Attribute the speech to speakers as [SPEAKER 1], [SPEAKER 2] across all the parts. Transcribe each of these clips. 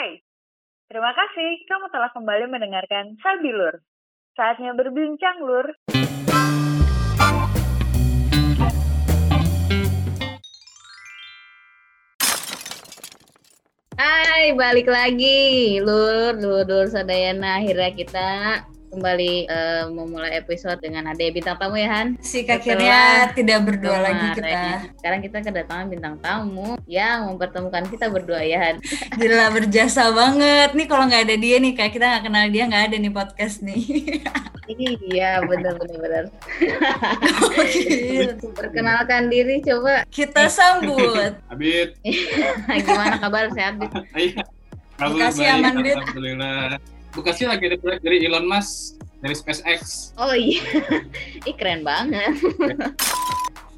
[SPEAKER 1] Hai, terima kasih kamu telah kembali mendengarkan Sabi Lur. Saatnya berbincang, Lur.
[SPEAKER 2] Hai, balik lagi. Lur, Lur, Lur Sadayana. Akhirnya kita kembali uh, memulai episode dengan ada bintang tamu ya Han.
[SPEAKER 3] Si akhirnya tidak berdua lagi kita.
[SPEAKER 2] Sekarang kita kedatangan bintang tamu yang mempertemukan kita berdua ya Han.
[SPEAKER 3] Gila berjasa banget nih kalau nggak ada dia nih kayak kita nggak kenal dia nggak ada nih podcast nih.
[SPEAKER 2] iya benar benar benar. Perkenalkan diri coba.
[SPEAKER 3] Kita sambut.
[SPEAKER 4] Abid.
[SPEAKER 2] Gimana kabar sehat Abid?
[SPEAKER 4] Iya.
[SPEAKER 3] Makasih aman Bid.
[SPEAKER 4] Alhamdulillah. Bekasi lagi ada proyek dari Elon Musk dari SpaceX.
[SPEAKER 2] Oh iya, ih keren banget.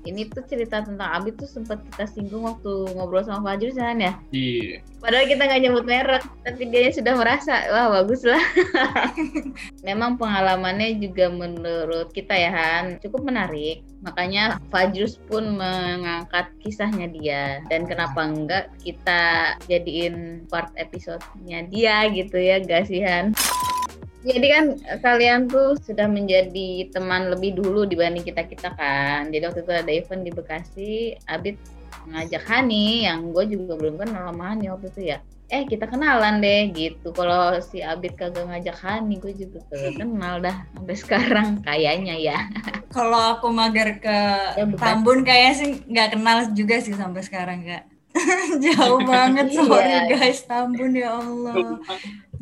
[SPEAKER 2] Ini tuh cerita tentang Abid tuh sempat kita singgung waktu ngobrol sama Fajri kan ya?
[SPEAKER 4] Iya.
[SPEAKER 2] Padahal kita nggak nyebut merek, tapi dia sudah merasa, wah bagus lah. Memang pengalamannya juga menurut kita ya Han, cukup menarik. Makanya Fajrus pun mengangkat kisahnya dia. Dan kenapa enggak kita jadiin part episodenya dia gitu ya, gasihan. Jadi kan kalian tuh sudah menjadi teman lebih dulu dibanding kita kita kan. Jadi waktu itu ada event di Bekasi, Abid ngajak Hani yang gue juga belum kenal sama Hani waktu itu ya. Eh kita kenalan deh gitu. Kalau si Abid kagak ngajak Hani, gue juga kagak kenal dah sampai sekarang kayaknya ya.
[SPEAKER 3] Kalau aku mager ke ya, Tambun kayaknya sih nggak kenal juga sih sampai sekarang kak. Jauh banget sorry iya. guys Tambun ya Allah.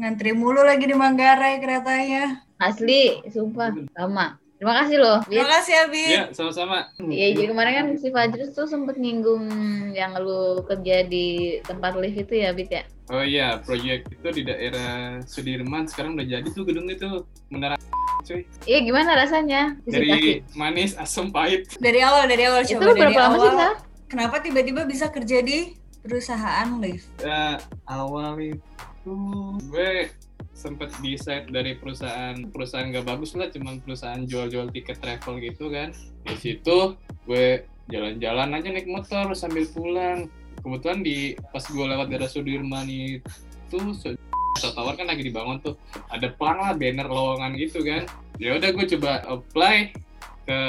[SPEAKER 3] Ngantri mulu lagi di Manggarai keretanya.
[SPEAKER 2] Asli, sumpah, sama. Terima kasih loh.
[SPEAKER 3] Terima kasih Abi.
[SPEAKER 4] Iya, sama-sama.
[SPEAKER 2] Iya, jadi kemarin kan si Fajrus tuh sempet nyinggung yang lu kerja di tempat lift itu ya, Bit ya?
[SPEAKER 4] Oh iya, proyek itu di daerah Sudirman sekarang udah jadi tuh gedung itu menara cuy.
[SPEAKER 2] Iya, gimana rasanya?
[SPEAKER 4] Dari manis, asam, pahit.
[SPEAKER 3] Dari awal, dari awal
[SPEAKER 2] coba
[SPEAKER 3] itu
[SPEAKER 2] dari berapa lama sih,
[SPEAKER 3] Kenapa tiba-tiba bisa kerja di perusahaan lift?
[SPEAKER 4] Uh, awal itu gue sempet decide dari perusahaan perusahaan gak bagus lah cuman perusahaan jual-jual tiket travel gitu kan. Di situ gue jalan-jalan aja naik motor sambil pulang. Kebetulan di pas gue lewat daerah Sudirman itu Tower kan lagi dibangun tuh. Ada pelang lah banner lowongan gitu kan. Ya udah gue coba apply ke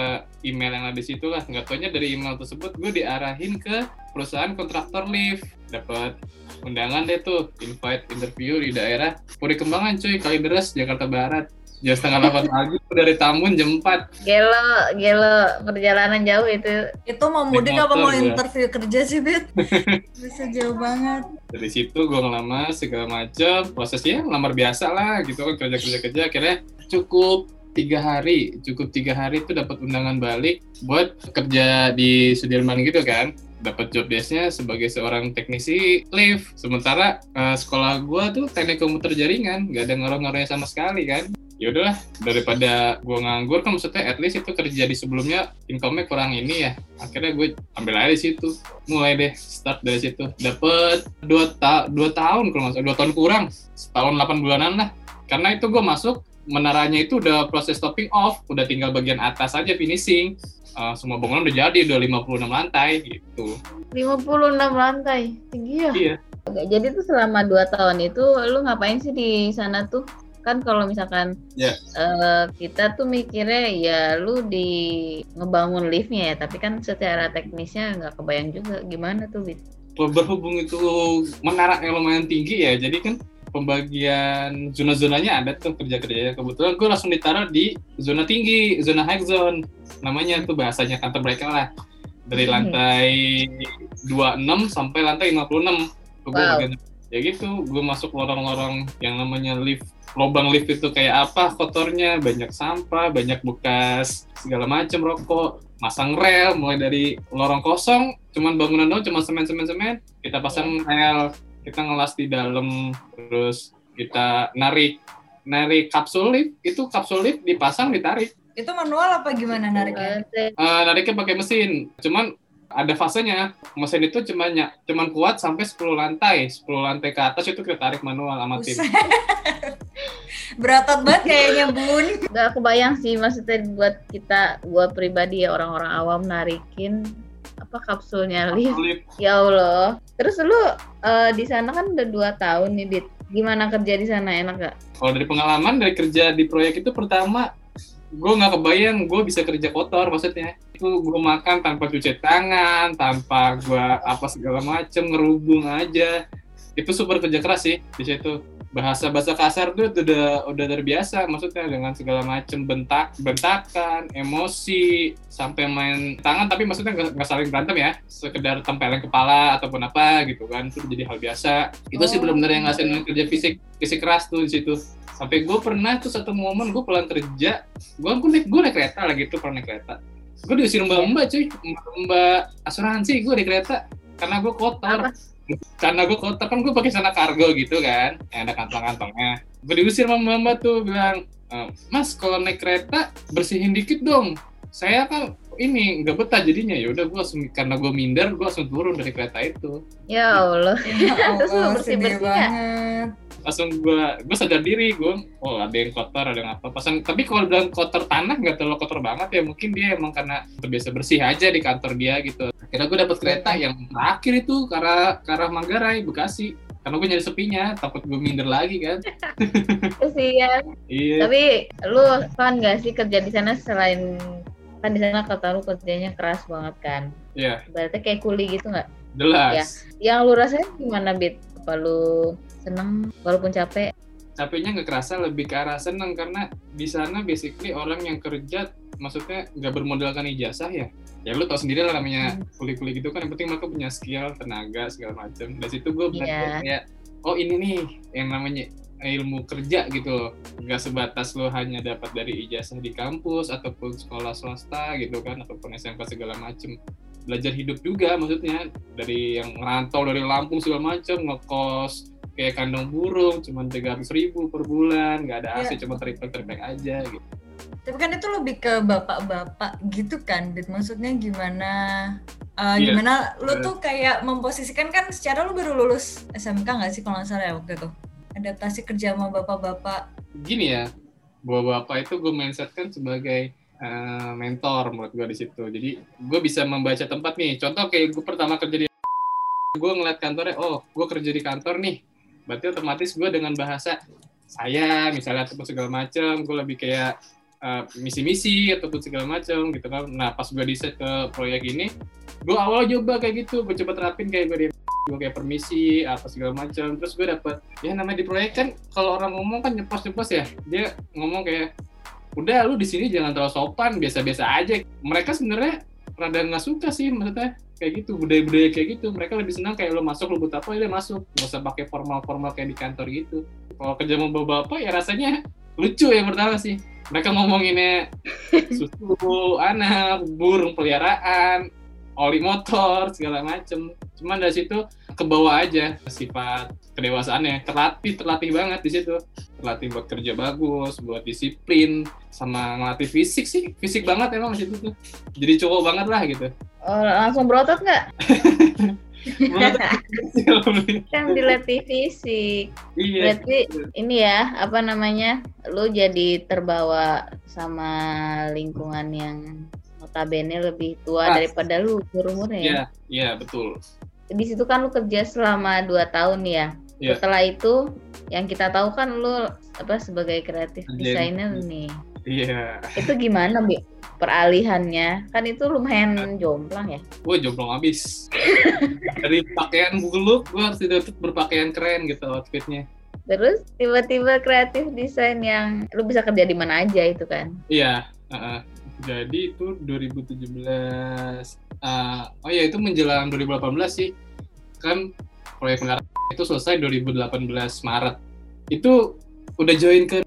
[SPEAKER 4] email yang ada di situ lah. Nggak taunya dari email tersebut gue diarahin ke perusahaan kontraktor lift. Dapat undangan deh tuh invite interview di daerah Puri Kembangan cuy Kalideres Jakarta Barat. Jam setengah delapan pagi dari Tambun jam 4
[SPEAKER 2] gelo gelo perjalanan jauh itu.
[SPEAKER 3] Itu mau mudik apa mau interview kerja sih Bet bisa jauh banget.
[SPEAKER 4] Dari situ gue ngelamar segala macam prosesnya ngelamar biasa lah gitu kan kerja kerja kerja. Akhirnya cukup tiga hari cukup tiga hari itu dapat undangan balik buat kerja di Sudirman gitu kan dapat job desknya sebagai seorang teknisi lift. Sementara uh, sekolah gua tuh teknik komputer jaringan nggak ada ngaruh-ngaruhnya sama sekali kan? Ya udahlah daripada gua nganggur kan maksudnya at least itu kerja di sebelumnya income-nya kurang ini ya. Akhirnya gue ambil aja di situ. Mulai deh start dari situ. Dapat dua ta dua tahun kalau masuk dua tahun kurang. Setahun delapan bulanan lah. Karena itu gue masuk menaranya itu udah proses topping off, udah tinggal bagian atas aja finishing. Uh, semua bangunan udah jadi, udah 56 lantai gitu.
[SPEAKER 2] 56 lantai? Tinggi ya?
[SPEAKER 4] Iya.
[SPEAKER 2] Oke, jadi tuh selama 2 tahun itu lu ngapain sih di sana tuh? Kan kalau misalkan
[SPEAKER 4] yeah. Ya.
[SPEAKER 2] uh, kita tuh mikirnya ya lu di ngebangun liftnya ya, tapi kan secara teknisnya nggak kebayang juga gimana tuh, Bit?
[SPEAKER 4] Berhubung itu menara yang lumayan tinggi ya, jadi kan pembagian zona-zonanya ada tuh kerja-kerjanya. Kebetulan gue langsung ditaruh di zona tinggi, zona high zone. Namanya tuh bahasanya kantor mereka lah. Dari hmm. lantai 26 sampai lantai 56. Gue wow. bagian, ya gitu, gue masuk lorong-lorong yang namanya lift. Lobang lift itu kayak apa kotornya, banyak sampah, banyak bekas segala macam rokok, masang rel mulai dari lorong kosong, cuman bangunan doang, cuma semen-semen-semen, kita pasang rel kita ngelas di dalam terus kita narik narik kapsul lift itu kapsul lift dipasang ditarik.
[SPEAKER 3] Itu manual apa gimana nariknya?
[SPEAKER 4] Uh, nariknya pakai mesin. Cuman ada fasenya. Mesin itu cuma cuman kuat sampai 10 lantai. 10 lantai ke atas itu kita tarik manual sama tim.
[SPEAKER 3] Beratot banget kayaknya bun.
[SPEAKER 2] Gak kebayang sih maksudnya buat kita gua pribadi ya orang-orang awam narikin apa kapsulnya lift. Ya Allah. Terus lu uh, di sana kan udah dua tahun nih, Dit. Gimana kerja di sana? Enak gak?
[SPEAKER 4] Kalau dari pengalaman dari kerja di proyek itu pertama gue nggak kebayang gue bisa kerja kotor maksudnya itu gue makan tanpa cuci tangan tanpa gue apa segala macem ngerubung aja itu super kerja keras sih di situ bahasa bahasa kasar tuh udah udah terbiasa maksudnya dengan segala macem bentak bentakan emosi sampai main tangan tapi maksudnya nggak saling berantem ya sekedar tempelin kepala ataupun apa gitu kan itu jadi hal biasa itu oh. sih benar-benar yang ngasih kerja fisik fisik keras tuh di situ sampai gue pernah tuh satu momen gue pulang kerja gue gue naik gue naik kereta lagi tuh pernah naik kereta gue diusir mbak mbak cuy mbak, mbak asuransi gue di kereta karena gue kotor Apa? Karena gue kotor kan gue pakai sana kargo gitu kan. Yang ada kantong-kantongnya. Gue diusir sama mbak tuh bilang e, mas kalau naik kereta bersihin dikit dong. Saya kan ini nggak betah jadinya. Ya udah gue langsung karena gue minder gue langsung turun dari kereta itu.
[SPEAKER 2] Ya allah, ya allah terus lu bersih bersih
[SPEAKER 4] langsung gue gue sadar diri gue oh ada yang kotor ada yang apa. Pasan tapi kalau bilang kotor tanah nggak terlalu kotor banget ya. Mungkin dia emang karena terbiasa bersih aja di kantor dia gitu akhirnya gue dapet kereta yang terakhir itu ke arah, ke arah Manggarai Bekasi. Karena gue nyari sepinya takut gue minder lagi kan?
[SPEAKER 2] Kesian iya. Tapi lu kan gak sih kerja di sana selain kan di sana kata lu kerjanya keras banget kan?
[SPEAKER 4] Iya. Yeah.
[SPEAKER 2] berarti kayak kuli gitu nggak
[SPEAKER 4] jelas.
[SPEAKER 2] Ya. Yang lu rasain gimana bit? Apa lu seneng walaupun capek?
[SPEAKER 4] Capeknya nggak kerasa lebih ke arah seneng. Karena di sana basically orang yang kerja maksudnya nggak bermodalkan ijazah ya ya lu tau sendiri lah namanya hmm. kuli-kuli gitu kan yang penting mereka punya skill tenaga segala macam dari situ gue belajar yeah. kayak oh ini nih yang namanya ilmu kerja gitu loh nggak sebatas lo hanya dapat dari ijazah di kampus ataupun sekolah swasta gitu kan ataupun SMK segala macem belajar hidup juga maksudnya dari yang ngerantau dari Lampung segala macem ngekos kayak kandang burung cuma tiga ribu per bulan nggak ada AC ya. cuma teripek teripek aja gitu
[SPEAKER 3] tapi kan itu lebih ke bapak-bapak gitu kan Dit. Maksudnya gimana uh, eh, yeah. gimana lu tuh kayak memposisikan kan secara lu baru lulus SMK nggak sih kalau nggak salah ya waktu itu? Adaptasi kerja sama bapak-bapak.
[SPEAKER 4] Gini ya bapak-bapak itu gue mindsetkan sebagai uh, mentor menurut gue di situ. Jadi gue bisa membaca tempat nih. Contoh kayak gue pertama kerja di gue ngeliat kantornya oh gue kerja di kantor nih. Berarti otomatis gue dengan bahasa saya misalnya ataupun segala macam gue lebih kayak uh, misi-misi ataupun segala macam gitu kan. Nah pas gue set ke proyek ini gue awal coba kayak gitu gue coba terapin kayak gue di gue kayak permisi apa segala macam. Terus gue dapet ya namanya di proyek kan kalau orang ngomong kan nyepos nyepos ya. Dia ngomong kayak udah lu di sini jangan terlalu sopan biasa-biasa aja. Mereka sebenarnya rada nggak suka sih maksudnya kayak gitu budaya-budaya kayak gitu. Mereka lebih senang kayak lo masuk lo butuh apa ya masuk. Nggak usah pakai formal-formal kayak di kantor gitu. Kalau kerja mau bawa bapak ya rasanya lucu ya pertama sih mereka ngomonginnya susu anak burung peliharaan oli motor segala macem. Cuman dari situ ke bawah aja sifat kedewasaannya. Terlatih terlatih banget di situ. Terlatih buat kerja bagus buat disiplin sama ngelatih fisik sih. Fisik banget emang di situ tuh. Jadi cowok banget lah gitu.
[SPEAKER 2] Oh, langsung berotot nggak kan dilatih fisik iya, berarti ini ya apa namanya lu jadi terbawa sama lingkungan yang notabene lebih tua ah. daripada lu umurnya ya.
[SPEAKER 4] Iya, iya betul.
[SPEAKER 2] Di situ kan lu kerja selama dua tahun ya. Yeah. Setelah itu yang kita tahu kan lu apa sebagai kreatif desainer nih.
[SPEAKER 4] Iya.
[SPEAKER 2] Itu gimana, Bi? Peralihannya kan itu lumayan jomplang ya.
[SPEAKER 4] Gue jomplang abis. Dari pakaian Look, gue harus tidak berpakaian keren gitu outfitnya.
[SPEAKER 2] Terus tiba-tiba kreatif desain yang lu bisa kerja di mana aja itu kan?
[SPEAKER 4] Iya. Uh -uh jadi itu 2017 uh, ah, oh ya itu menjelang 2018 sih kan proyek menara itu selesai 2018 Maret itu udah join ke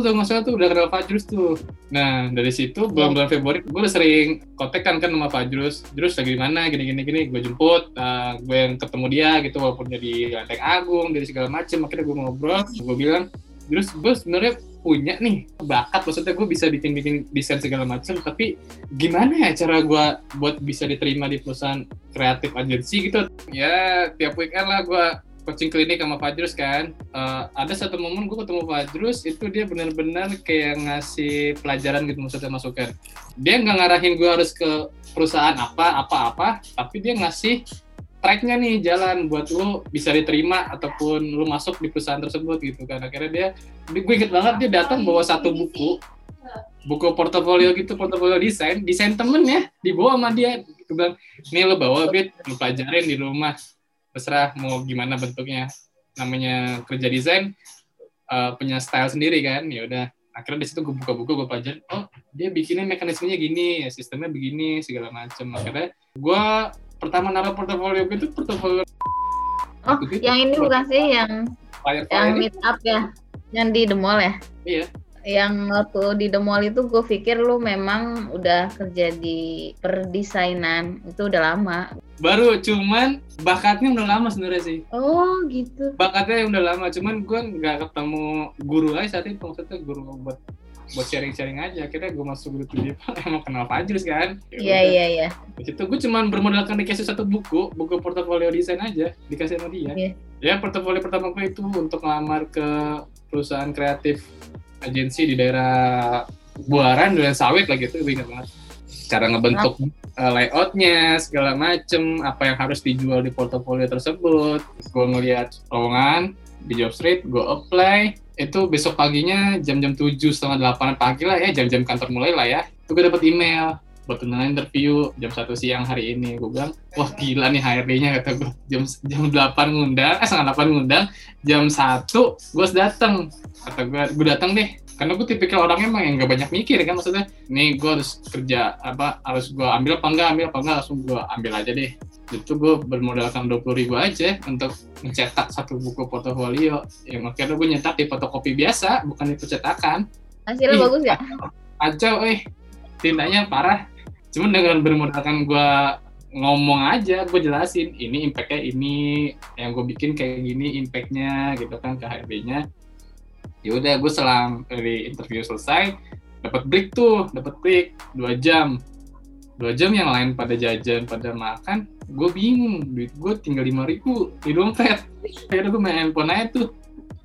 [SPEAKER 4] tuh nggak salah tuh udah kenal Fajrus tuh. Nah dari situ bulan-bulan Februari gue udah sering kontak kan sama Fajrus Terus lagi di mana? Gini gini gue jemput uh, gue yang ketemu dia gitu walaupun jadi lantai agung dari segala macam akhirnya gue ngobrol gue bilang terus gue sebenarnya punya nih bakat. Maksudnya gue bisa bikin bikin desain segala macam tapi gimana ya cara gue buat bisa diterima di perusahaan kreatif agency gitu? Ya tiap weekend lah gue coaching klinik sama Fajrus kan. Uh, ada satu momen gue ketemu Fajrus itu dia benar-benar kayak ngasih pelajaran gitu maksudnya masukan dia nggak ngarahin gue harus ke perusahaan apa apa apa tapi dia ngasih tracknya nih jalan buat lu bisa diterima ataupun lu masuk di perusahaan tersebut gitu kan. Akhirnya dia gue inget banget dia datang bawa satu buku buku portofolio gitu portofolio desain desain temen ya dibawa sama dia. Gue bilang nih lu bawa bit. Lu pelajarin di rumah terserah mau gimana bentuknya. Namanya kerja desain uh, punya style sendiri kan. Ya udah akhirnya di situ gue buka buku gue pelajarin oh dia bikinnya mekanismenya gini sistemnya begini segala macam. Akhirnya gue pertama naruh portofolio gue itu portofolio
[SPEAKER 2] oh gitu. yang ini bukan sih yang fire, fire yang meet up ya yang di the mall ya?
[SPEAKER 4] Iya
[SPEAKER 2] yang waktu di the mall itu gue pikir lu memang udah kerja di perdesainan. Itu udah lama.
[SPEAKER 4] Baru cuman bakatnya udah lama sebenarnya sih.
[SPEAKER 2] Oh gitu.
[SPEAKER 4] Bakatnya udah lama cuman gue nggak ketemu guru aja saat itu. Maksudnya guru buat buat sharing-sharing aja. Akhirnya gue masuk grup dia emang kenal Fajrus kan?
[SPEAKER 2] Ya iya iya iya.
[SPEAKER 4] Di situ gue cuma bermodalkan dikasih satu buku buku portofolio desain aja dikasih sama dia. Yeah. ya portofolio pertama gue itu untuk ngelamar ke perusahaan kreatif agensi di daerah Buaran dan Sawit lah gitu gue ingat banget. Cara ngebentuk uh, layoutnya segala macem apa yang harus dijual di portofolio tersebut. Gue ngeliat lowongan di job street gue apply. Itu besok paginya jam-jam tujuh setengah delapan pagi lah ya jam-jam kantor mulai lah ya. Itu gue dapet email buat tuntunan interview jam satu siang hari ini. Gue bilang wah gila nih HRD-nya kata gue jam jam delapan ngundang eh setengah delapan ngundang jam satu gue harus datang kata gue gue datang deh. Karena gue tipikal orangnya emang yang gak banyak mikir kan maksudnya nih gue harus kerja apa harus gue ambil apa enggak ambil apa enggak langsung gue ambil aja deh. Itu gue bermodalkan dua puluh ribu aja untuk mencetak satu buku portofolio. Yang akhirnya gue nyetak di fotokopi biasa bukan di percetakan.
[SPEAKER 2] Hasilnya bagus ya
[SPEAKER 4] aja eh. Tindaknya parah cuman dengan bermodalkan gue ngomong aja gue jelasin ini impactnya ini yang gue bikin kayak gini impactnya gitu kan ke HRD-nya ya udah gue selang dari interview selesai dapat break tuh dapat break dua jam. Dua jam yang lain pada jajan pada makan gue bingung duit gue tinggal lima ribu di dompet. Akhirnya gue main handphone aja tuh.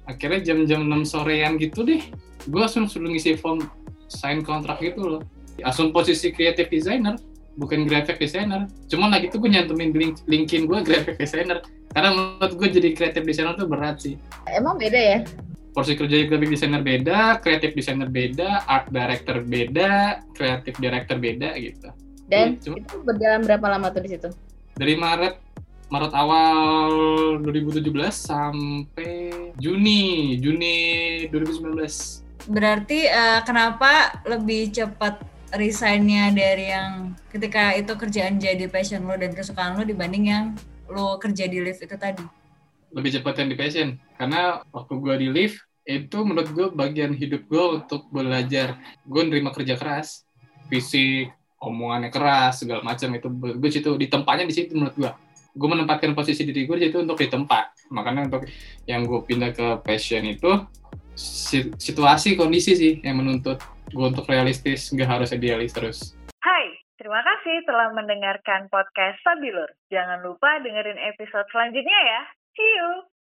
[SPEAKER 4] Akhirnya jam-jam 6 sorean gitu deh gue langsung suruh ngisi form sign kontrak gitu loh langsung posisi creative designer bukan graphic designer cuman lagi tuh gue nyantumin link linkin gue graphic designer karena menurut gue jadi creative designer tuh berat sih
[SPEAKER 2] emang beda ya
[SPEAKER 4] porsi kerja graphic designer beda, creative designer beda, art director beda, creative director beda gitu.
[SPEAKER 2] Dan Cuma, itu berjalan berapa lama tuh di situ?
[SPEAKER 4] Dari Maret Maret awal 2017 sampai Juni Juni 2019.
[SPEAKER 3] Berarti uh, kenapa lebih cepat resignnya dari yang ketika itu kerjaan jadi passion lo dan kesukaan lo dibanding yang lo kerja di lift itu tadi?
[SPEAKER 4] Lebih cepat yang di passion. Karena waktu gue di lift itu menurut gue bagian hidup gue untuk belajar. Gue nerima kerja keras fisik omongannya keras segala macam itu. Gue situ di tempatnya di situ menurut gue gue menempatkan posisi diri gue itu untuk di tempat. Makanya untuk yang gue pindah ke passion itu situasi kondisi sih yang menuntut gue untuk realistis nggak harus idealis terus.
[SPEAKER 1] Hai terima kasih telah mendengarkan podcast Sabilur jangan lupa dengerin episode selanjutnya ya. See you